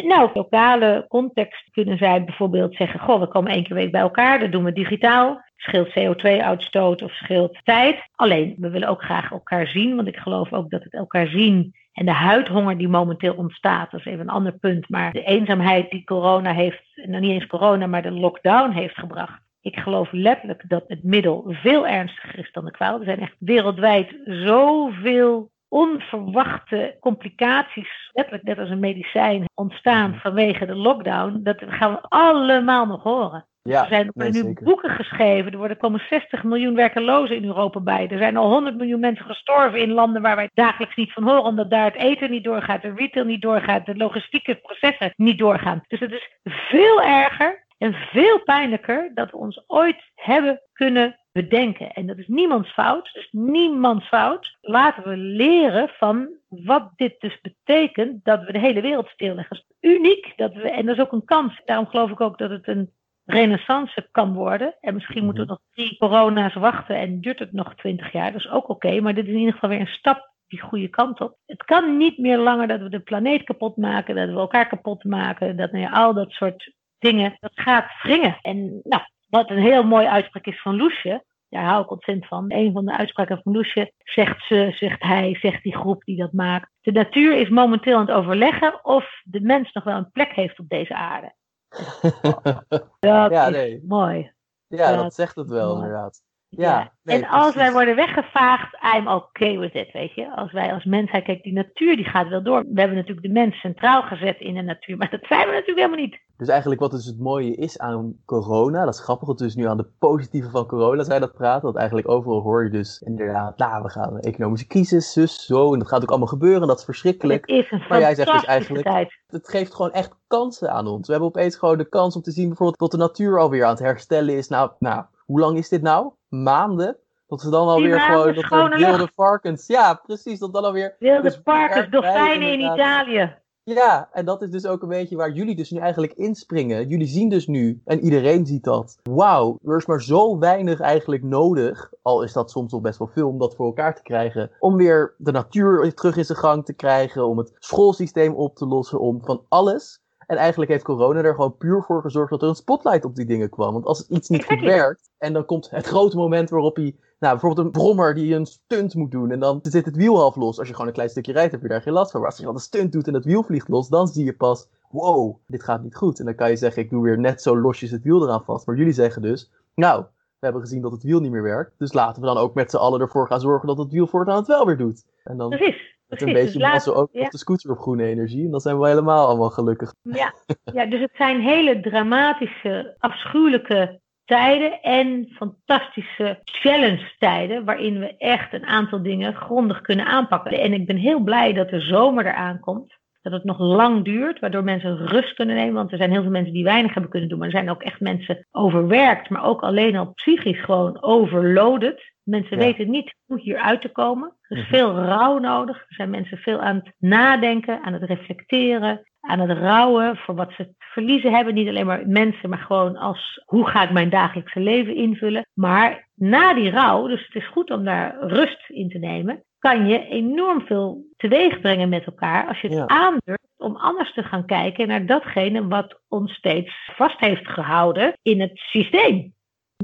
Nou, lokale context kunnen zij bijvoorbeeld zeggen: Goh, we komen één keer week bij elkaar, dat doen we digitaal. Scheelt CO2-uitstoot of scheelt tijd. Alleen, we willen ook graag elkaar zien, want ik geloof ook dat het elkaar zien en de huidhonger die momenteel ontstaat, dat is even een ander punt. Maar de eenzaamheid die corona heeft, nou niet eens corona, maar de lockdown heeft gebracht. Ik geloof letterlijk dat het middel veel ernstiger is dan de kwaal. Er zijn echt wereldwijd zoveel onverwachte complicaties, letterlijk net als een medicijn, ontstaan vanwege de lockdown. Dat gaan we allemaal nog horen. Ja, er zijn nee, nu zeker. boeken geschreven. Er worden komen 60 miljoen werkelozen in Europa bij. Er zijn al 100 miljoen mensen gestorven in landen waar wij dagelijks niet van horen. Omdat daar het eten niet doorgaat, de retail niet doorgaat, de logistieke processen niet doorgaan. Dus het is veel erger en veel pijnlijker dat we ons ooit hebben kunnen bedenken. En dat is niemands fout. Dus niemands fout. Laten we leren van wat dit dus betekent dat we de hele wereld stilleggen. Het is uniek dat we, en dat is ook een kans. Daarom geloof ik ook dat het een renaissance kan worden. En misschien moeten we nog drie corona's wachten en duurt het nog twintig jaar. Dat is ook oké, maar dit is in ieder geval weer een stap die goede kant op. Het kan niet meer langer dat we de planeet kapot maken, dat we elkaar kapot maken, dat nou ja, al dat soort dingen, dat gaat wringen. En nou, wat een heel mooi uitspraak is van Loesje, daar hou ik ontzettend van. Een van de uitspraken van Loesje zegt ze, zegt hij, zegt die groep die dat maakt. De natuur is momenteel aan het overleggen of de mens nog wel een plek heeft op deze aarde. Dat Ja, is nee. mooi. ja, dat zegt het wel mooi. inderdaad. Ja. Nee, en als wij worden weggevaagd, I'm okay with it, weet je. Als wij als mensheid, kijk, die natuur die gaat wel door. We hebben natuurlijk de mens centraal gezet in de natuur, maar dat zijn we natuurlijk helemaal niet. Dus eigenlijk wat dus het mooie is aan corona, dat is grappig, dat we dus nu aan de positieve van corona zijn dat praten. Want eigenlijk overal hoor je dus inderdaad, nou we gaan een economische crisis, zus, zo. En dat gaat ook allemaal gebeuren, en dat is verschrikkelijk. Het is een Maar jij zegt dus eigenlijk- tijd. Het geeft gewoon echt kansen aan ons. We hebben opeens gewoon de kans om te zien bijvoorbeeld dat de natuur alweer aan het herstellen is. Nou, nou hoe lang is dit nou? Maanden? Dat ze dan alweer gewoon, dat er schone wilde varkens, ja precies, dat dan alweer Wilde dus erbij dolfijnen in. Italië. Ja, en dat is dus ook een beetje waar jullie dus nu eigenlijk inspringen. Jullie zien dus nu, en iedereen ziet dat. Wauw, er is maar zo weinig eigenlijk nodig. Al is dat soms nog best wel veel om dat voor elkaar te krijgen. Om weer de natuur terug in zijn gang te krijgen. Om het schoolsysteem op te lossen. Om van alles. En eigenlijk heeft corona er gewoon puur voor gezorgd dat er een spotlight op die dingen kwam. Want als iets niet goed werkt. En dan komt het grote moment waarop hij. Nou, bijvoorbeeld een brommer die een stunt moet doen. En dan zit het wiel half los. Als je gewoon een klein stukje rijdt, heb je daar geen last van. Maar als je dan een stunt doet en het wiel vliegt los, dan zie je pas. Wow, dit gaat niet goed. En dan kan je zeggen, ik doe weer net zo losjes het wiel eraan vast. Maar jullie zeggen dus, nou, we hebben gezien dat het wiel niet meer werkt. Dus laten we dan ook met z'n allen ervoor gaan zorgen dat het wiel voortaan het wel weer doet. En dan Precies. precies. een Dus beetje laten- mazzel ook ja. op de scooter op groene energie. En dan zijn we helemaal allemaal gelukkig. Ja, ja, dus het zijn hele dramatische, afschuwelijke tijden en fantastische challenge-tijden waarin we echt een aantal dingen grondig kunnen aanpakken. En ik ben heel blij dat de zomer eraan komt. Dat het nog lang duurt, waardoor mensen rust kunnen nemen. Want er zijn heel veel mensen die weinig hebben kunnen doen. Maar er zijn ook echt mensen overwerkt, maar ook alleen al psychisch gewoon overloaded. Mensen Ja. weten niet hoe hieruit te komen. Er is Mhm. veel rouw nodig. Er zijn mensen veel aan het nadenken, aan het reflecteren, aan het rouwen voor wat ze verliezen hebben. Niet alleen maar mensen, maar gewoon als hoe ga ik mijn dagelijkse leven invullen. Maar na die rouw, dus het is goed om daar rust in te nemen, kan je enorm veel teweeg brengen met elkaar als je het Ja. aandurft om anders te gaan kijken naar datgene wat ons steeds vast heeft gehouden in het systeem.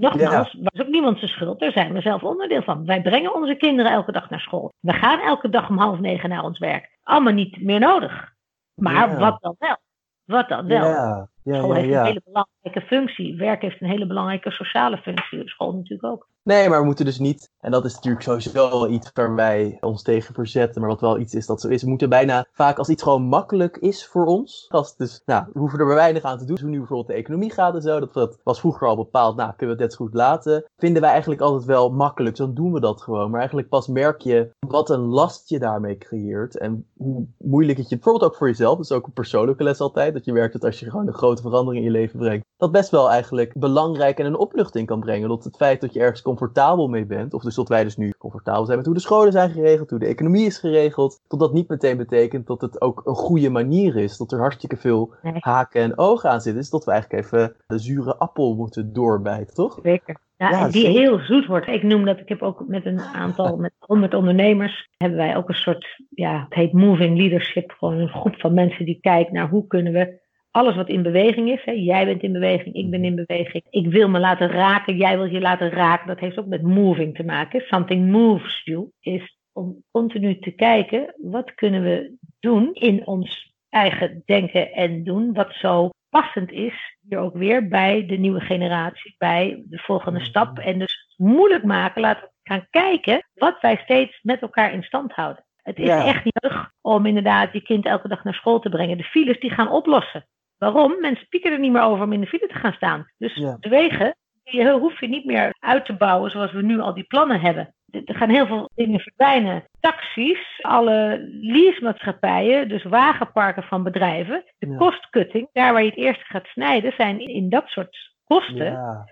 Nogmaals, was ook niemand zijn schuld. Daar zijn we zelf onderdeel van. Wij brengen onze kinderen elke dag naar school. We gaan elke dag om half negen naar ons werk. Allemaal niet meer nodig. Maar Ja. wat dan wel? Wat dan wel? Ja, ja, School heeft een hele belangrijke functie. Werk heeft een hele belangrijke sociale functie. School natuurlijk ook. Nee, maar we moeten dus niet, en dat is natuurlijk sowieso iets waar wij ons tegen verzetten, maar wat wel iets is dat zo is. We moeten bijna vaak als iets gewoon makkelijk is voor ons. Als dus, nou, we hoeven er maar weinig aan te doen. Dus hoe nu bijvoorbeeld de economie gaat en zo, dat, dat was vroeger al bepaald, nou, kunnen we het net zo goed laten. Vinden wij eigenlijk altijd wel makkelijk, zo doen we dat gewoon. Maar eigenlijk pas merk je wat een last je daarmee creëert en hoe moeilijk het je, bijvoorbeeld ook voor jezelf, dat is ook een persoonlijke les altijd, dat je merkt dat als je gewoon een grote verandering in je leven brengt, dat best wel eigenlijk belangrijk en een opluchting kan brengen. Dat het feit dat je ergens comfortabel mee bent, of dus tot wij dus nu comfortabel zijn met hoe de scholen zijn geregeld, hoe de economie is geregeld, tot dat niet meteen betekent dat het ook een goede manier is, dat er hartstikke veel haken en ogen aan zitten, is dat we eigenlijk even de zure appel moeten doorbijten, toch? Zeker. Ja, die heel zoet wordt. Ik noem dat, ik heb ook met een aantal, met honderd ondernemers, hebben wij ook een soort, ja, het heet moving leadership, gewoon een groep van mensen die kijkt naar hoe kunnen we alles wat in beweging is. Hè, jij bent in beweging, ik ben in beweging. Ik wil me laten raken, jij wil je laten raken. Dat heeft ook met moving te maken. Something moves you. Is om continu te kijken, wat kunnen we doen in ons eigen denken en doen. Wat zo passend is, hier ook weer bij de nieuwe generatie, bij de volgende stap. En dus moeilijk maken, laten we gaan kijken wat wij steeds met elkaar in stand houden. Het is echt niet nodig om inderdaad je kind elke dag naar school te brengen. De files die gaan oplossen. Waarom? Mensen pieken er niet meer over om in de file te gaan staan. Dus de wegen, die hoef je niet meer uit te bouwen zoals we nu al die plannen hebben. Er gaan heel veel dingen verdwijnen. Taxis, alle leasemaatschappijen, dus wagenparken van bedrijven. De ja. kostcutting, daar waar je het eerst gaat snijden, zijn in dat soort kosten. Ja.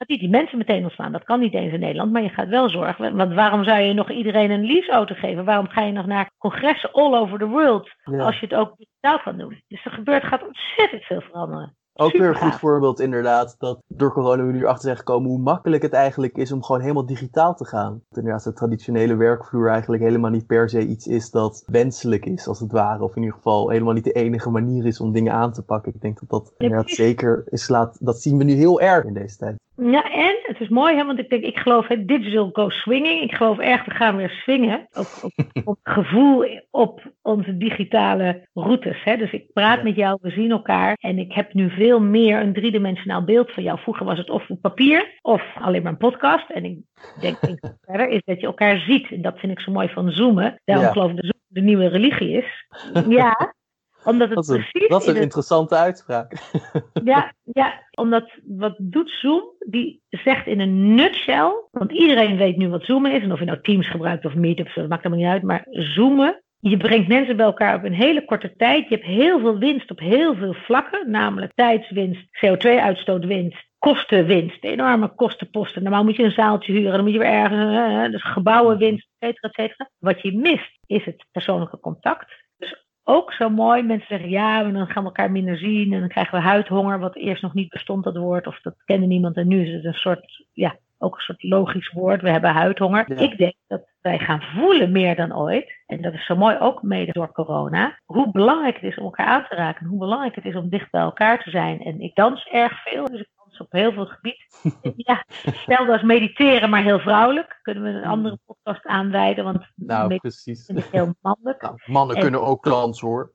Dat niet die mensen meteen ontslaan. Dat kan niet eens in Nederland, maar je gaat wel zorgen. Want waarom zou je nog iedereen een leaseauto geven? Waarom ga je nog naar congressen all over the world als je het ook digitaal kan doen? Dus er gebeurt, gaat ontzettend veel veranderen. Ook weer een goed voorbeeld inderdaad, dat door corona we nu achter zijn gekomen hoe makkelijk het eigenlijk is om gewoon helemaal digitaal te gaan. Inderdaad de traditionele werkvloer eigenlijk helemaal niet per se iets is dat wenselijk is, als het ware. Of in ieder geval helemaal niet de enige manier is om dingen aan te pakken. Ik denk dat dat inderdaad zeker is, laat, dat zien we nu heel erg in deze tijd. Ja, en het is mooi, hè, want ik denk, ik geloof, hè, digital go swinging. Ik geloof echt, we gaan weer swingen. Ook op, op gevoel op onze digitale routes. Hè. Dus ik praat met jou, we zien elkaar. En ik heb nu veel meer een driedimensionaal beeld van jou. Vroeger was het of op papier of alleen maar een podcast. En ik denk, verder is dat je elkaar ziet. En dat vind ik zo mooi van zoomen. Daarom geloof ik dat Zoom de nieuwe religie is. Ja, omdat het dat is een, precies dat is een interessante uitspraak. Ja, ja, omdat wat doet Zoom? Die zegt in een nutshell, want iedereen weet nu wat zoomen is. En of je nou Teams gebruikt of Meet of zo, dat maakt helemaal niet uit. Maar zoomen, je brengt mensen bij elkaar op een hele korte tijd. Je hebt heel veel winst op heel veel vlakken. Namelijk tijdswinst, CO2-uitstootwinst, kostenwinst, enorme kostenposten. Normaal moet je een zaaltje huren, dan moet je weer ergens, dus gebouwenwinst, et cetera, et cetera. Wat je mist is het persoonlijke contact. Ook zo mooi. Mensen zeggen ja, maar dan gaan we elkaar minder zien en dan krijgen we huidhonger, wat eerst nog niet bestond, dat woord, of dat kende niemand en nu is het een soort, ja, ook een soort logisch woord. We hebben huidhonger. Ik denk dat wij gaan voelen meer dan ooit, en dat is zo mooi ook mede door corona, hoe belangrijk het is om elkaar aan te raken, hoe belangrijk het is om dicht bij elkaar te zijn. En ik dans erg veel, dus ik op heel veel gebied. ja, hetzelfde als mediteren, maar heel vrouwelijk. Kunnen we een andere podcast aanwijden, want nou, precies. vind ik heel mannelijk. Nou, mannen en, kunnen ook klans hoor.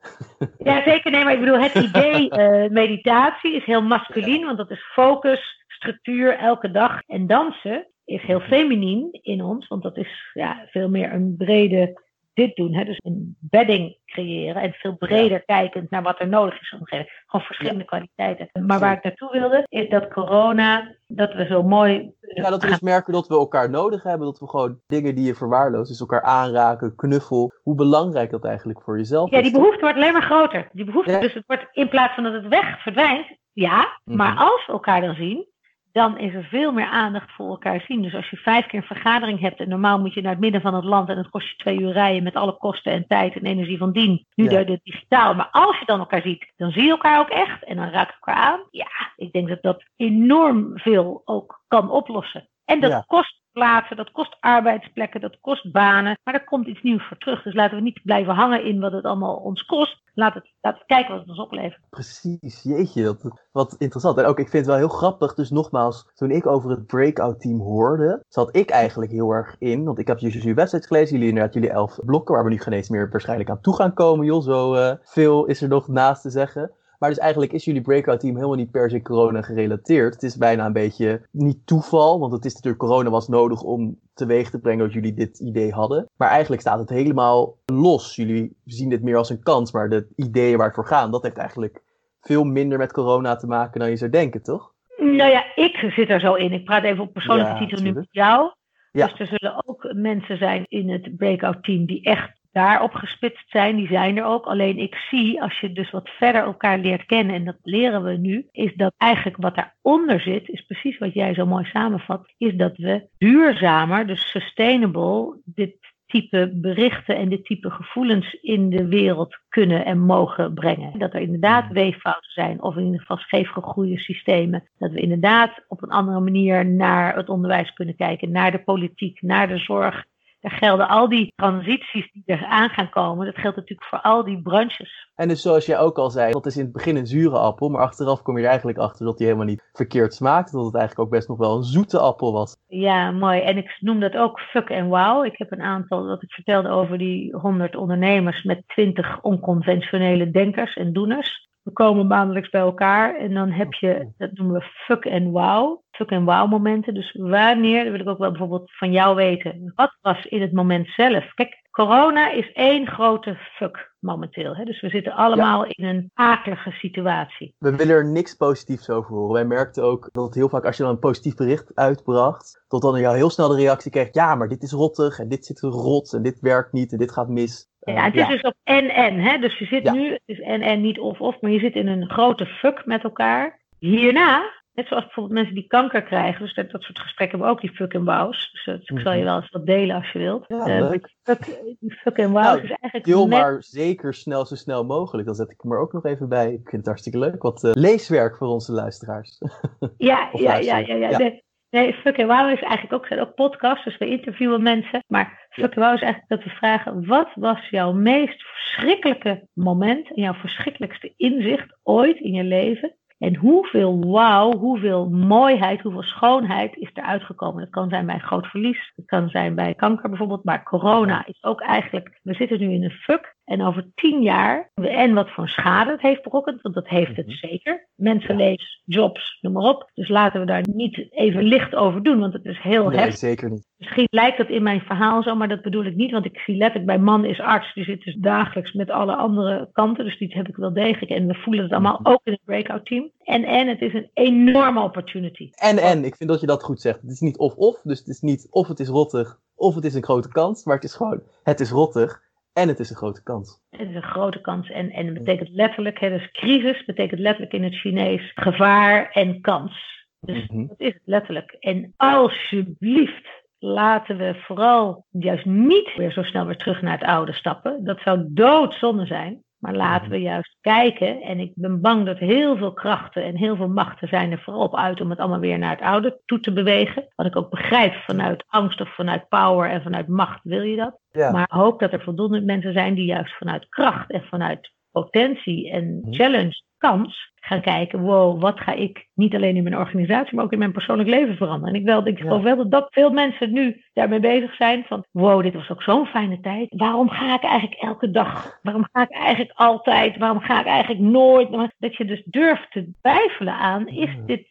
ja, zeker. Nee, maar ik bedoel, het idee uh, meditatie is heel masculien, want dat is focus, structuur elke dag. En dansen is heel feminien in ons, want dat is ja, veel meer een brede dit doen. Hè? Dus een bedding creëren en veel breder kijkend naar wat er nodig is om te geven. Gewoon verschillende kwaliteiten. Maar waar ik naartoe wilde, is dat corona, dat we zo mooi. Ja, dat we dus merken dat we elkaar nodig hebben. Dat we gewoon dingen die je verwaarloost, dus elkaar aanraken, knuffel. Hoe belangrijk dat eigenlijk voor jezelf is. Ja, die behoefte wordt alleen maar groter. Die behoefte, dus het wordt in plaats van dat het weg verdwijnt, ja. Maar mhm. als we elkaar dan zien, dan is er veel meer aandacht voor elkaar zien. Dus als je vijf keer een vergadering hebt en normaal moet je naar het midden van het land en het kost je twee uur rijden met alle kosten en tijd en energie van dien. Nu ja. het digitaal. Maar als je dan elkaar ziet, dan zie je elkaar ook echt en dan raak je elkaar aan. Ja, ik denk dat dat enorm veel ook kan oplossen. En dat kost plaatsen, dat kost arbeidsplekken, dat kost banen. Maar er komt iets nieuws voor terug. Dus laten we niet blijven hangen in wat het allemaal ons kost. Laten we, laten we kijken wat het ons oplevert. Precies, jeetje, dat, wat interessant. En ook, ik vind het wel heel grappig, dus nogmaals, toen ik over het breakout team hoorde, zat ik eigenlijk heel erg in, want ik heb jullie website gelezen, jullie inderdaad jullie elf blokken, waar we nu geen meer waarschijnlijk aan toe gaan komen, joh, zo uh, veel is er nog naast te zeggen. Maar dus eigenlijk is jullie breakout team helemaal niet per se corona gerelateerd. Het is bijna een beetje niet toeval, want het is natuurlijk corona was nodig om teweeg te brengen dat jullie dit idee hadden. Maar eigenlijk staat het helemaal los. Jullie zien dit meer als een kans, maar de ideeën waar het voor gaan, dat heeft eigenlijk veel minder met corona te maken dan je zou denken, toch? Nou ja, ik zit er zo in. Ik praat even op persoonlijke ja, titel nu met jou. Ja. Dus er zullen ook mensen zijn in het breakout team die echt daarop gespitst zijn, die zijn er ook. Alleen ik zie, als je dus wat verder elkaar leert kennen, en dat leren we nu, is dat eigenlijk wat daaronder zit, is precies wat jij zo mooi samenvat, is dat we duurzamer, dus sustainable, dit type berichten en dit type gevoelens in de wereld kunnen en mogen brengen. Dat er inderdaad mm. weeffouten zijn, of in ieder geval scheefgegroeide systemen. Dat we inderdaad op een andere manier naar het onderwijs kunnen kijken, naar de politiek, naar de zorg, er gelden al die transities die er aan gaan komen. Dat geldt natuurlijk voor al die branches. En dus zoals jij ook al zei, dat is in het begin een zure appel, maar achteraf kom je er eigenlijk achter dat die helemaal niet verkeerd smaakt. Dat het eigenlijk ook best nog wel een zoete appel was. Ja, mooi. En ik noem dat ook fuck en wow. Ik heb een aantal, wat ik vertelde over die 100 ondernemers met 20 onconventionele denkers en doeners. We komen maandelijks bij elkaar en dan heb je, dat noemen we fuck en wow. Fuck en wow momenten. Dus wanneer, dat wil ik ook wel bijvoorbeeld van jou weten. Wat was in het moment zelf? Kijk, corona is één grote fuck momenteel. Hè? Dus we zitten allemaal in een akelige situatie. We willen er niks positiefs over horen. Wij merkten ook dat het heel vaak, als je dan een positief bericht uitbracht, tot dan jou heel snel de reactie kreeg: ja, maar dit is rottig en dit zit rot en dit werkt niet en dit gaat mis. Ja, het is dus op en-en. Hè? Dus je zit nu, het is en-en, niet of-of, maar je zit in een grote fuck met elkaar. Hierna, net zoals bijvoorbeeld mensen die kanker krijgen, dus dat, dat soort gesprekken hebben we ook, die fuck en wows. Dus, dus ik zal je mhm. wel eens wat delen als je wilt. Ja, uh, fuck, die fuck en wows nou, is eigenlijk... Deel maar zeker snel, zo snel mogelijk. Dan zet ik hem er ook nog even bij. Ik vind het hartstikke leuk. Wat uh, leeswerk voor onze luisteraars. ja, ja, ja, ja, ja, ja. Nee, Fuck and Wow is eigenlijk ook, zijn ook podcasts, dus we interviewen mensen. Maar Fuck and Wow is eigenlijk dat we vragen, wat was jouw meest verschrikkelijke moment en jouw verschrikkelijkste inzicht ooit in je leven? En hoeveel wauw, hoeveel mooiheid, hoeveel schoonheid is er uitgekomen. Dat kan zijn bij een groot verlies, het kan zijn bij kanker bijvoorbeeld, maar corona is ook eigenlijk, we zitten nu in een fuck. En over tien jaar, en wat voor schade het heeft berokkend, want dat heeft het mhm. zeker. Mensenlevens, jobs, noem maar op. Dus laten we daar niet even licht over doen, want het is heel nee, heftig. zeker niet. Misschien lijkt dat in mijn verhaal zo, maar dat bedoel ik niet. Want ik zie letterlijk bij man is arts, die zit dus dagelijks met alle andere kanten. Dus die heb ik wel degelijk. En we voelen het allemaal mhm. ook in het breakout team. En en, het is een enorme opportunity. En en, ik vind dat je dat goed zegt. Het is niet of-of, dus het is niet of het is rottig of het is een grote kans. Maar het is gewoon, het is rottig. En het is een grote kans. Het is een grote kans. En, en het betekent letterlijk, hè, dus crisis betekent letterlijk in het Chinees gevaar en kans. Dus mhm. dat is het letterlijk. En alsjeblieft, laten we vooral juist niet weer zo snel weer terug naar het oude stappen. Dat zou doodzonde zijn. Maar laten we juist kijken. En ik ben bang dat heel veel krachten en heel veel machten zijn er voorop uit om het allemaal weer naar het oude toe te bewegen. Wat ik ook begrijp vanuit angst of vanuit power en vanuit macht wil je dat. Maar hoop dat er voldoende mensen zijn die juist vanuit kracht en vanuit potentie en mhm. challenge, kans, gaan kijken, wow, wat ga ik niet alleen in mijn organisatie, maar ook in mijn persoonlijk leven veranderen. En ik, wel, ik geloof wel dat, dat veel mensen nu daarmee bezig zijn van, wow, dit was ook zo'n fijne tijd. Waarom ga ik eigenlijk elke dag? Waarom ga ik eigenlijk altijd? Waarom ga ik eigenlijk nooit? Dat je dus durft te twijfelen aan, is dit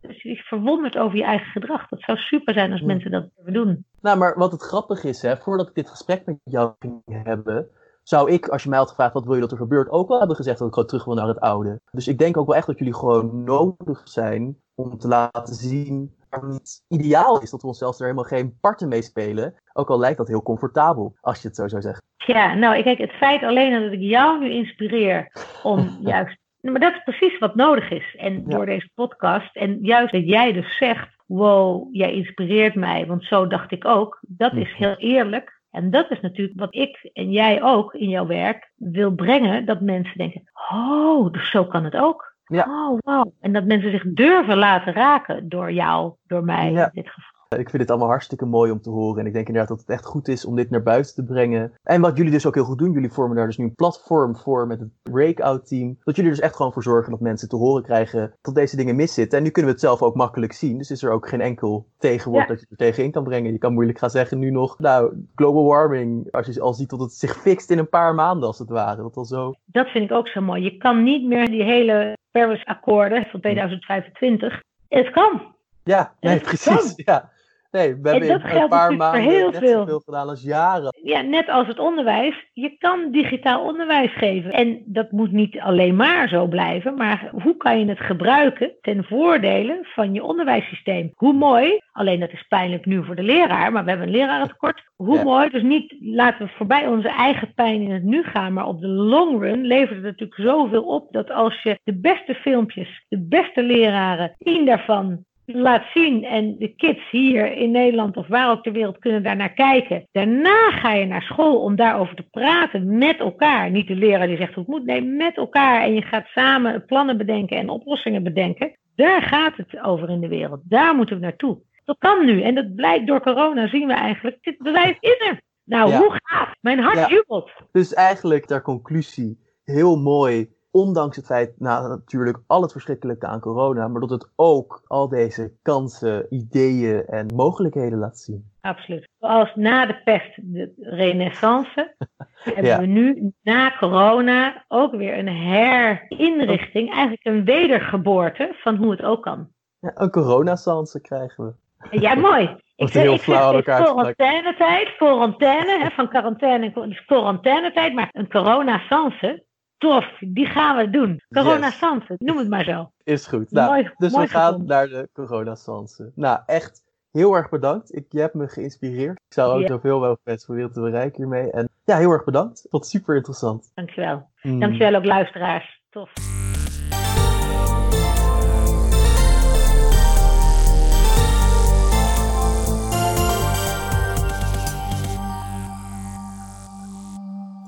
dus je verwonderd over je eigen gedrag. Dat zou super zijn als mensen dat doen. Nou, maar wat het grappig is, hè, voordat ik dit gesprek met jou ging hebben, zou ik, als je mij had gevraagd wat wil je dat er gebeurt, ook wel hebben gezegd dat ik gewoon terug wil naar het oude. Dus ik denk ook wel echt dat jullie gewoon nodig zijn om te laten zien waarom het ideaal is dat we onszelf er helemaal geen parten mee spelen. Ook al lijkt dat heel comfortabel, als je het zo zou zeggen. Ja, nou, kijk, het feit alleen dat ik jou nu inspireer om juist. Maar dat is precies wat nodig is. En door deze podcast. En juist dat jij dus zegt: wow, jij inspireert mij, want zo dacht ik ook. Dat is mhm. heel eerlijk. En dat is natuurlijk wat ik en jij ook in jouw werk wil brengen. Dat mensen denken, oh, dus zo kan het ook. Ja. Oh, wow. En dat mensen zich durven laten raken door jou, door mij in dit geval. Ik vind het allemaal hartstikke mooi om te horen. En ik denk inderdaad dat het echt goed is om dit naar buiten te brengen. En wat jullie dus ook heel goed doen, jullie vormen daar dus nu een platform voor met het breakout team. Dat jullie dus echt gewoon voor zorgen dat mensen te horen krijgen dat deze dingen miszitten. En nu kunnen we het zelf ook makkelijk zien. Dus is er ook geen enkel tegenwoord dat je er tegenin kan brengen. Je kan moeilijk gaan zeggen nu nog, nou, global warming. Als je al ziet dat het zich fixt in een paar maanden als het ware. Dat, al zo... dat vind ik ook zo mooi. Je kan niet meer die hele Paris akkoorden van 2025. Het kan. Ja, nee, precies. Ja. Nee, we hebben in een paar maanden heel net veel. zoveel gedaan als jaren. Ja, net als het onderwijs. Je kan digitaal onderwijs geven. En dat moet niet alleen maar zo blijven. Maar hoe kan je het gebruiken ten voordele van je onderwijssysteem? Hoe mooi, alleen dat is pijnlijk nu voor de leraar, maar we hebben een lerarentekort. Hoe Ja. mooi, dus niet laten we voorbij onze eigen pijn in het nu gaan. Maar op de long run levert het natuurlijk zoveel op dat als je de beste filmpjes, de beste leraren, tien daarvan laat zien en de kids hier in Nederland of waar ook ter wereld kunnen daar naar kijken. Daarna ga je naar school om daarover te praten met elkaar. Niet de leraar die zegt hoe het moet, nee, met elkaar. En je gaat samen plannen bedenken en oplossingen bedenken. Daar gaat het over in de wereld. Daar moeten we naartoe. Dat kan nu. En dat blijkt door corona zien we eigenlijk. Dit bewijs is er. Nou, Ja. hoe gaaf. Mijn hart Ja. jubelt. Dus eigenlijk ter conclusie, heel mooi. Ondanks het feit, nou natuurlijk al het verschrikkelijke aan corona, maar dat het ook al deze kansen, ideeën en mogelijkheden laat zien. Absoluut. Zoals na de pest de renaissance, hebben we nu na corona ook weer een herinrichting, eigenlijk een wedergeboorte van hoe het ook kan. Ja, een coronasanse krijgen we. Ja, mooi. Ik Wordt heel zeg, ik flauw aan zeg elkaar quarantainetijd, quarantaine, hè, van quarantaine, quarantainetijd, maar een corona-sanse, tof, die gaan we doen. Corona-sanse, noem het maar zo. Is goed. Nou, Mooi- dus mooi we gaan naar de coronasanse. Nou, echt heel erg bedankt. Ik, je hebt me geïnspireerd. Ik zou ook Ja. zoveel mogelijk mensen proberen te bereiken hiermee. En ja, heel erg bedankt. Tot super interessant. Dankjewel. Mm. Dankjewel ook luisteraars. Tof.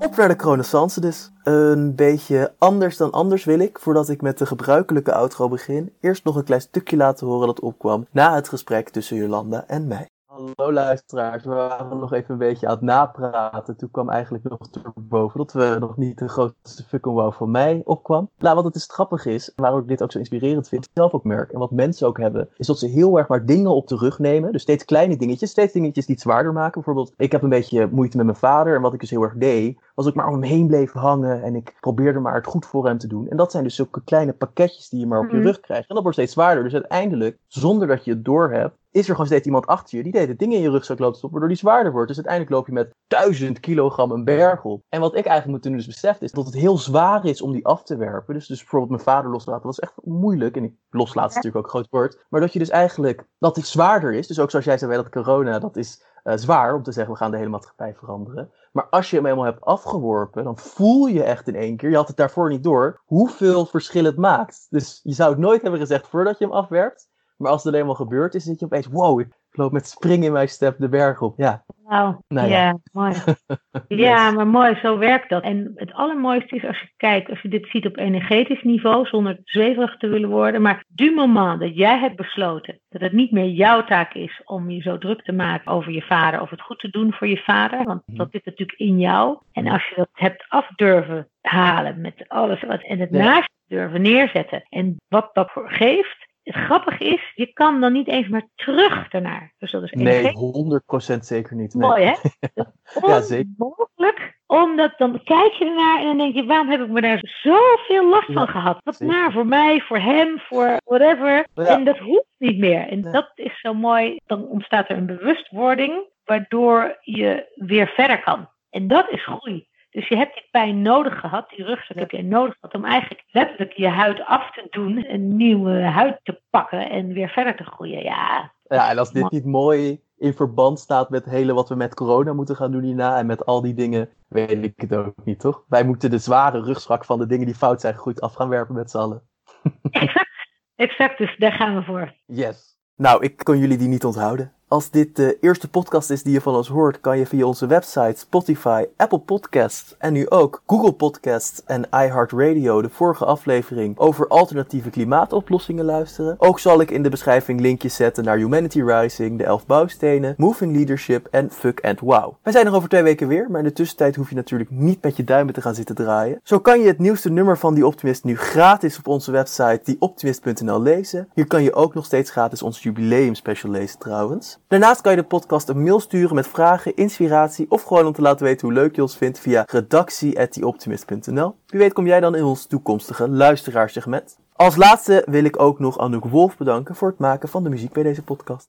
Op naar de Chronosanse dus. Een beetje anders dan anders wil ik, voordat ik met de gebruikelijke outro begin, eerst nog een klein stukje laten horen dat opkwam na het gesprek tussen Jolanda en mij. Hallo luisteraars, we waren nog even een beetje aan het napraten. Toen kwam eigenlijk nog boven dat we nog niet de grootste fuck wow van mij opkwam. Nou, wat het dus grappig is, waarom ik dit ook zo inspirerend vind, zelf ook merk, en wat mensen ook hebben, is dat ze heel erg maar dingen op de rug nemen. Dus steeds kleine dingetjes, steeds dingetjes die het zwaarder maken. Bijvoorbeeld, ik heb een beetje moeite met mijn vader, en wat ik dus heel erg deed, was ik maar om hem heen bleef hangen en ik probeerde maar het goed voor hem te doen. En dat zijn dus zulke kleine pakketjes die je maar op je Mhm. rug krijgt. En dat wordt steeds zwaarder. Dus uiteindelijk, zonder dat je het doorhebt, is er gewoon steeds iemand achter je die deed dingen in je rugzak loopt stoppen, waardoor die zwaarder wordt. Dus uiteindelijk loop je met duizend kilogram een berg op. En wat ik eigenlijk toen dus besefte, is dat het heel zwaar is om die af te werpen. Dus, dus bijvoorbeeld mijn vader loslaten was echt moeilijk. En ik loslaten is natuurlijk ook groot woord. Maar dat je dus eigenlijk, dat het zwaarder is. Dus ook zoals jij zei dat corona, dat is eh, zwaar om te zeggen, we gaan de hele maatschappij veranderen. Maar als je hem eenmaal hebt afgeworpen, dan voel je echt in één keer, je had het daarvoor niet door, hoeveel verschil het maakt. Dus je zou het nooit hebben gezegd voordat je hem afwerpt. Maar als het eenmaal gebeurd is, zit je opeens, wow, ik loop met springen in mijn step de berg op. Ja, Nou, Nou ja. ja. mooi. Ja, maar mooi, zo werkt dat. En het allermooiste is als je kijkt, als je dit ziet op energetisch niveau, zonder zweverig te willen worden, maar du moment dat jij hebt besloten dat het niet meer jouw taak is om je zo druk te maken over je vader of het goed te doen voor je vader, want dat zit natuurlijk in jou. En als je dat hebt af durven halen met alles wat en het Ja. naast durven neerzetten en wat dat geeft. Het grappige is, je kan dan niet eens meer terug daarnaar. Dus dat is nee, 100% zeker niet. Nee. Mooi, hè? Ja, zeker. Onmogelijk. Omdat dan kijk je ernaar en dan denk je, waarom heb ik me daar zoveel last Ja, van gehad? Wat zeker. naar voor mij, voor hem, voor whatever. Ja. En dat hoeft niet meer. En Nee. dat is zo mooi. Dan ontstaat er een bewustwording, waardoor je weer verder kan. En dat is groei. Dus je hebt die pijn nodig gehad, die rugzak heb je nodig gehad, om eigenlijk letterlijk je huid af te doen, een nieuwe huid te pakken en weer verder te groeien. Ja, Ja, en als dit niet mooi in verband staat met het hele wat we met corona moeten gaan doen hierna en met al die dingen, weet ik het ook niet, toch? Wij moeten de zware rugzak van de dingen die fout zijn gegroeid af gaan werpen met z'n allen. exact. Exact, dus daar gaan we voor. Yes. Nou, ik kon jullie die niet onthouden. Als dit de eerste podcast is die je van ons hoort, kan je via onze website, Spotify, Apple Podcasts en nu ook Google Podcasts en iHeartRadio de vorige aflevering over alternatieve klimaatoplossingen luisteren. Ook zal ik in de beschrijving linkjes zetten naar Humanity Rising, de elf bouwstenen, Moving Leadership en Fuck and Wow. Wij zijn er over twee weken weer, maar in de tussentijd hoef je natuurlijk niet met je duimen te gaan zitten draaien. Zo kan je het nieuwste nummer van Die Optimist nu gratis op onze website dieoptimist.nl lezen. Hier kan je ook nog steeds gratis ons jubileum special lezen trouwens. Daarnaast kan je de podcast een mail sturen met vragen, inspiratie of gewoon om te laten weten hoe leuk je ons vindt via redactie.dieoptimist.nl. Wie weet kom jij dan in ons toekomstige luisteraarsegment. Als laatste wil ik ook nog Anouk Wolf bedanken voor het maken van de muziek bij deze podcast.